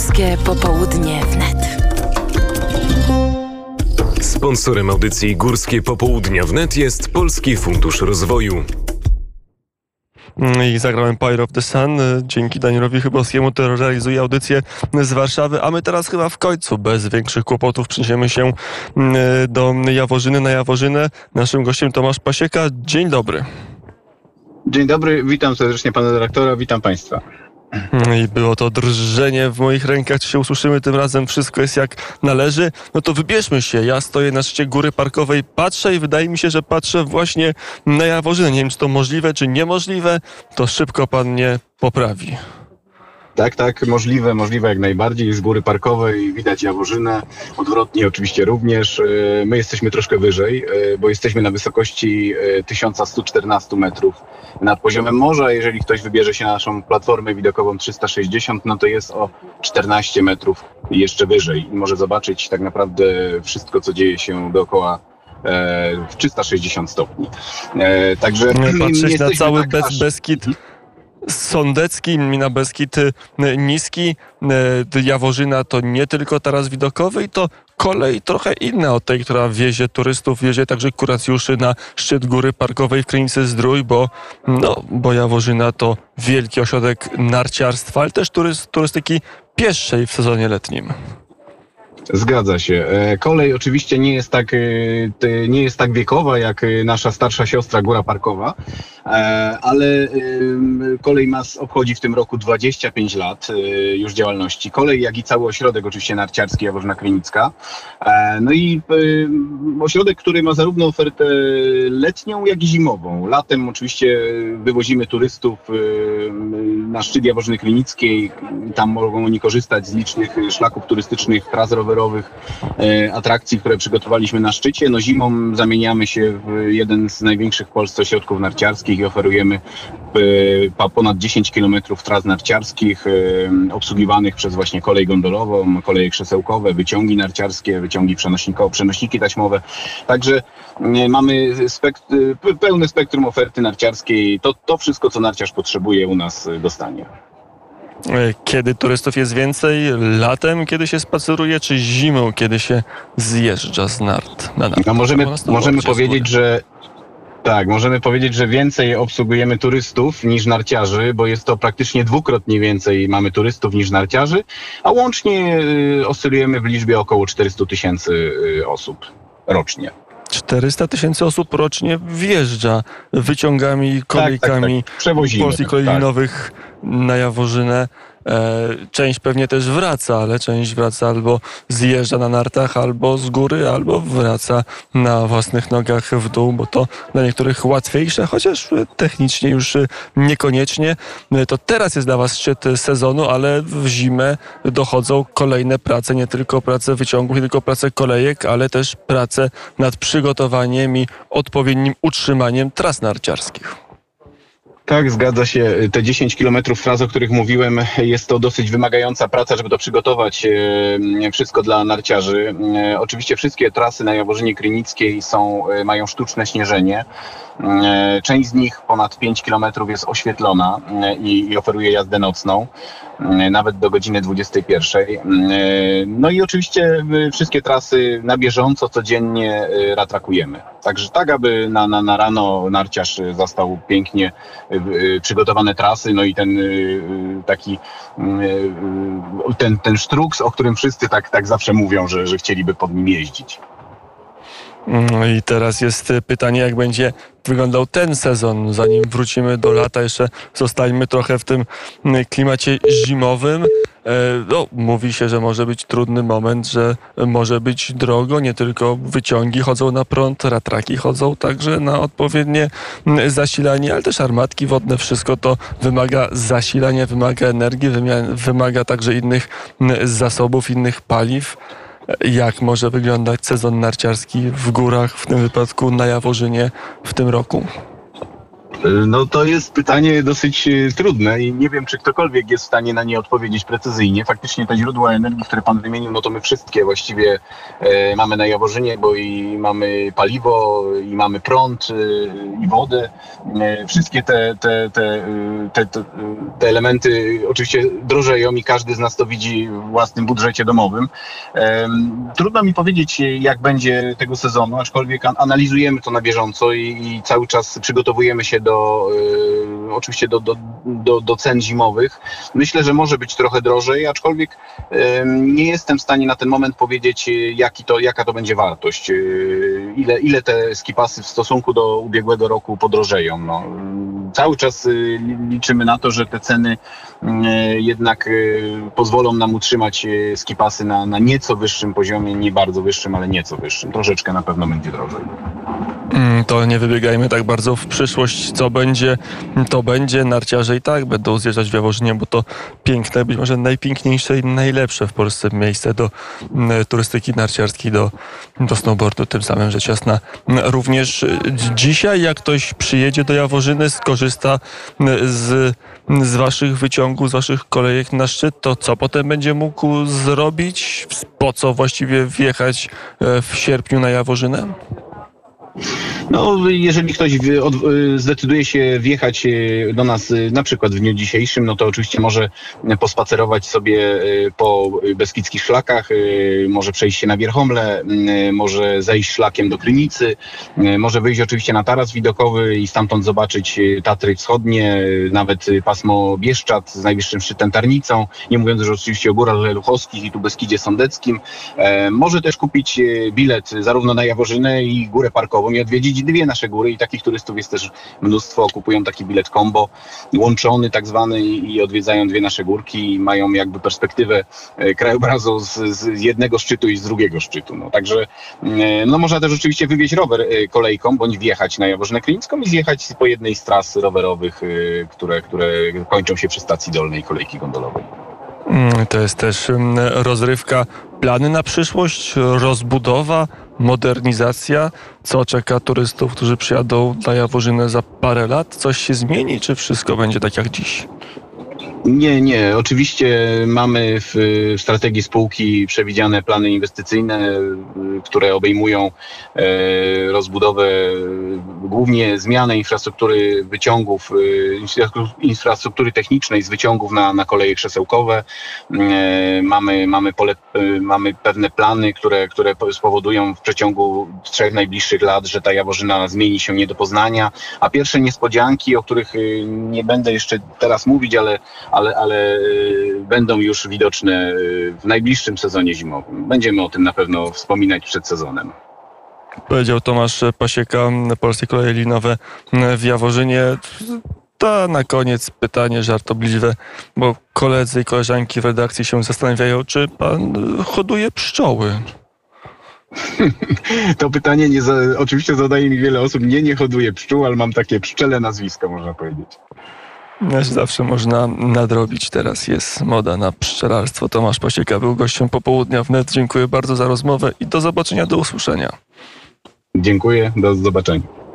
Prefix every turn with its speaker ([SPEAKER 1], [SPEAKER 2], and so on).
[SPEAKER 1] Górskie Popołudnie wnet.
[SPEAKER 2] Sponsorem audycji Górskie Popołudnia wnet jest Polski Fundusz Rozwoju.
[SPEAKER 3] I zagrałem Pyre of the Sun. Dzięki Danielowi Chybowskiemu, który realizuje audycję z Warszawy. A my teraz chyba w końcu, bez większych kłopotów, przeniesiemy się mm, do Jaworzyny, na Jaworzynę. Naszym gościem Tomasz Pasieka. Dzień dobry.
[SPEAKER 4] Dzień dobry, witam serdecznie pana dyrektora, witam państwa.
[SPEAKER 3] I było to drżenie w moich rękach. Czy się usłyszymy tym razem? Wszystko jest jak należy. No to wybierzmy się. Ja stoję na szczycie góry parkowej, patrzę i wydaje mi się, że patrzę właśnie na Jaworzynę. Nie wiem, czy to możliwe, czy niemożliwe. To szybko pan mnie poprawi.
[SPEAKER 4] Tak, tak, możliwe, możliwe jak najbardziej. Z góry parkowej widać Jaworzynę, odwrotnie oczywiście również. E, my jesteśmy troszkę wyżej, e, bo jesteśmy na wysokości e, 1114 metrów nad poziomem morza. Jeżeli ktoś wybierze się na naszą platformę widokową 360, no to jest o 14 metrów jeszcze wyżej i może zobaczyć tak naprawdę wszystko, co dzieje się dookoła e, w 360 stopni. E, Także
[SPEAKER 3] Patrzeć na cały
[SPEAKER 4] tak
[SPEAKER 3] Bez,
[SPEAKER 4] aż-
[SPEAKER 3] Beskid Sądecki, na Beskid y, Niski. y, Jaworzyna to nie tylko taras widokowy i to kolej trochę inna od tej, która wiezie turystów, wiezie także kuracjuszy na szczyt góry parkowej w Krynicy Zdrój, bo, no, bo Jaworzyna to wielki ośrodek narciarstwa, ale też turyst, turystyki pieszej w sezonie letnim.
[SPEAKER 4] Zgadza się. E, Kolej oczywiście nie jest tak, e, nie jest tak wiekowa jak e, nasza starsza siostra Góra Parkowa, e, ale em, kolej mas obchodzi w tym roku 25 lat e, już działalności. Kolej, jak i cały ośrodek oczywiście narciarski Jaworzna Krynicka. E, No i e, ośrodek, który ma zarówno ofertę letnią, jak i zimową. Latem oczywiście wywozimy turystów e, na szczyt Jaworzny Krynickiej. Tam mogą oni korzystać z licznych e, szlaków turystycznych, tras rowerowych, e, atrakcji, które przygotowaliśmy na szczycie. No zimą zamieniamy się w jeden z największych w Polsce ośrodków narciarskich i oferujemy pa- ponad 10 km tras narciarskich e, obsługiwanych przez właśnie kolej gondolową, koleje krzesełkowe, wyciągi narciarskie, wyciągi przenosnikowe, przenośniki taśmowe. Także e, mamy spekt- pe- pełne spektrum oferty narciarskiej. To, to wszystko, co narciarz potrzebuje u nas dostanie.
[SPEAKER 3] Kiedy turystów jest więcej? Latem, kiedy się spaceruje, czy zimą, kiedy się zjeżdża z nart? Na nart?
[SPEAKER 4] No możemy, możemy powiedzieć, że tak, możemy powiedzieć, że więcej obsługujemy turystów niż narciarzy, bo jest to praktycznie dwukrotnie więcej mamy turystów niż narciarzy, a łącznie y, oscylujemy w liczbie około 400 tysięcy y, osób rocznie.
[SPEAKER 3] 400 tysięcy osób rocznie wjeżdża wyciągami, kolejkami
[SPEAKER 4] tak, tak. Przewozimy,
[SPEAKER 3] Polskich
[SPEAKER 4] tak,
[SPEAKER 3] Kolei
[SPEAKER 4] tak.
[SPEAKER 3] Na Jaworzynę. E, część pewnie też wraca, ale część wraca albo zjeżdża na nartach, albo z góry, albo wraca na własnych nogach w dół, bo to dla niektórych łatwiejsze, chociaż technicznie już niekoniecznie. E, To teraz jest dla Was szczyt sezonu, ale w zimę dochodzą kolejne prace, nie tylko prace wyciągów, nie tylko prace kolejek, ale też prace nad przygotowaniem i odpowiednim utrzymaniem tras narciarskich.
[SPEAKER 4] Tak, zgadza się. Te 10 kilometrów tras, o których mówiłem, jest to dosyć wymagająca praca, żeby to przygotować wszystko dla narciarzy. E, Oczywiście wszystkie trasy na Jaworzynie Krynickiej są, e, mają sztuczne śnieżenie. E, Część z nich, ponad 5 kilometrów, jest oświetlona i, i oferuje jazdę nocną, nawet do godziny 21. E, No i oczywiście e, wszystkie trasy na bieżąco, codziennie e, ratrakujemy. Także tak, aby na, na, na rano narciarz zastał pięknie e, przygotowane trasy, no i ten taki ten, ten sztruks, o którym wszyscy tak, tak zawsze mówią, że, że chcieliby pod nim jeździć.
[SPEAKER 3] No i teraz jest pytanie, jak będzie wyglądał ten sezon, zanim wrócimy do lata. Jeszcze zostańmy trochę w tym klimacie zimowym. E, No, mówi się, że może być trudny moment, że może być drogo, nie tylko wyciągi chodzą na prąd, ratraki chodzą także na odpowiednie zasilanie, ale też armatki wodne, wszystko to wymaga zasilania, wymaga energii, wymaga także innych zasobów, innych paliw. Jak może wyglądać sezon narciarski w górach, w tym wypadku na Jaworzynie w tym roku?
[SPEAKER 4] No to jest pytanie dosyć e, trudne i nie wiem, czy ktokolwiek jest w stanie na nie odpowiedzieć precyzyjnie. Faktycznie te źródła energii, które pan wymienił, no to my wszystkie właściwie e, mamy na Jaworzynie, bo i mamy paliwo, i mamy prąd, e, i wodę. E, wszystkie te, te, te, e, te, te, elementy oczywiście drożeją i każdy z nas to widzi w własnym budżecie domowym. Em, Trudno mi powiedzieć, jak będzie tego sezonu, aczkolwiek an- analizujemy to na bieżąco i, i cały czas przygotowujemy się do e, oczywiście do, do, do, do cen zimowych. Myślę, że może być trochę drożej, aczkolwiek em, nie jestem w stanie na ten moment powiedzieć, e, jaki to, jaka to będzie wartość. Ile, ile te skipasy w stosunku do ubiegłego roku podrożeją. No, cały czas li- liczymy na to, że te ceny jednak pozwolą nam utrzymać skipasy na, na nieco wyższym poziomie, nie bardzo wyższym, ale nieco wyższym. Troszeczkę na pewno będzie drożej.
[SPEAKER 3] Mm, To nie wybiegajmy tak bardzo w przyszłość, co będzie, to będzie. Narciarze i tak będą zjeżdżać w Jaworzynie, bo to piękne, być może najpiękniejsze i najlepsze w Polsce miejsce do mm, turystyki narciarskiej, do, do snowboardu, tym samym rzecz jasna. Mm, Również y, dzi- dzisiaj, jak ktoś przyjedzie do Jaworzyny, skorzysta z, z waszych wyciągów, z waszych kolejek na szczyt, to co potem będzie mógł zrobić? Po co właściwie wjechać e, w sierpniu na Jaworzynę? out.
[SPEAKER 4] No, jeżeli ktoś y, zdecyduje się wjechać y, do nas y, na przykład w dniu dzisiejszym, no to oczywiście może pospacerować sobie po beskidzkich szlakach, może przejść się na Wierchomle, może zejść szlakiem do Krynicy, może wyjść oczywiście na taras widokowy i stamtąd zobaczyć Tatry Wschodnie, nawet pasmo Bieszczad z najwyższym szczytem Tarnicą, nie mówiąc już oczywiście o Górach Leluchowskich i tu Beskidzie Sądeckim. E, Może też kupić bilet zarówno na Jaworzynę i Górę Parkową i odwiedzić dwie nasze góry i takich turystów jest też mnóstwo. Kupują taki bilet combo, łączony tak zwany i odwiedzają dwie nasze górki i mają jakby perspektywę e, krajobrazu z, z jednego szczytu i z drugiego szczytu. No, także e, no, można też oczywiście wywieźć rower e, kolejką bądź wjechać na Jaworzynę Klinicką i zjechać po jednej z tras rowerowych, które, które kończą się przy stacji dolnej kolejki gondolowej.
[SPEAKER 3] Mm, To jest też mm, rozrywka. Plany na przyszłość, rozbudowa, modernizacja. Co czeka turystów, którzy przyjadą na Jaworzynę za parę lat? Coś się zmieni, czy wszystko będzie tak jak dziś?
[SPEAKER 4] Nie, nie. Oczywiście mamy w, strategii spółki przewidziane plany inwestycyjne, y, które obejmują e, rozbudowę, y, głównie zmianę infrastruktury wyciągów, y, infra- infrastruktury technicznej z wyciągów na, na koleje krzesełkowe. E, mamy, mamy, pole, y, mamy pewne plany, które, które po- spowodują w przeciągu trzech najbliższych lat, że ta Jaworzyna zmieni się nie do poznania. A pierwsze niespodzianki, o których y, nie będę jeszcze teraz mówić, ale ale, ale y, będą już widoczne y, w najbliższym sezonie zimowym. Będziemy o tym na pewno wspominać przed sezonem.
[SPEAKER 3] Powiedział Tomasz Pasieka, Polskie Koleje Linowe w Jaworzynie. To na koniec pytanie żartobliwe, bo koledzy i koleżanki w redakcji się zastanawiają, czy pan hoduje pszczoły.
[SPEAKER 4] To pytanie nie za, oczywiście zadaje mi wiele osób. Nie, nie hoduję pszczół, ale mam takie pszczele nazwisko, można powiedzieć.
[SPEAKER 3] Też zawsze można nadrobić. Teraz jest moda na pszczelarstwo. Tomasz Pasieka był gościem popołudnia wnet. Dziękuję bardzo za rozmowę i do zobaczenia, do usłyszenia.
[SPEAKER 4] Dziękuję, do zobaczenia.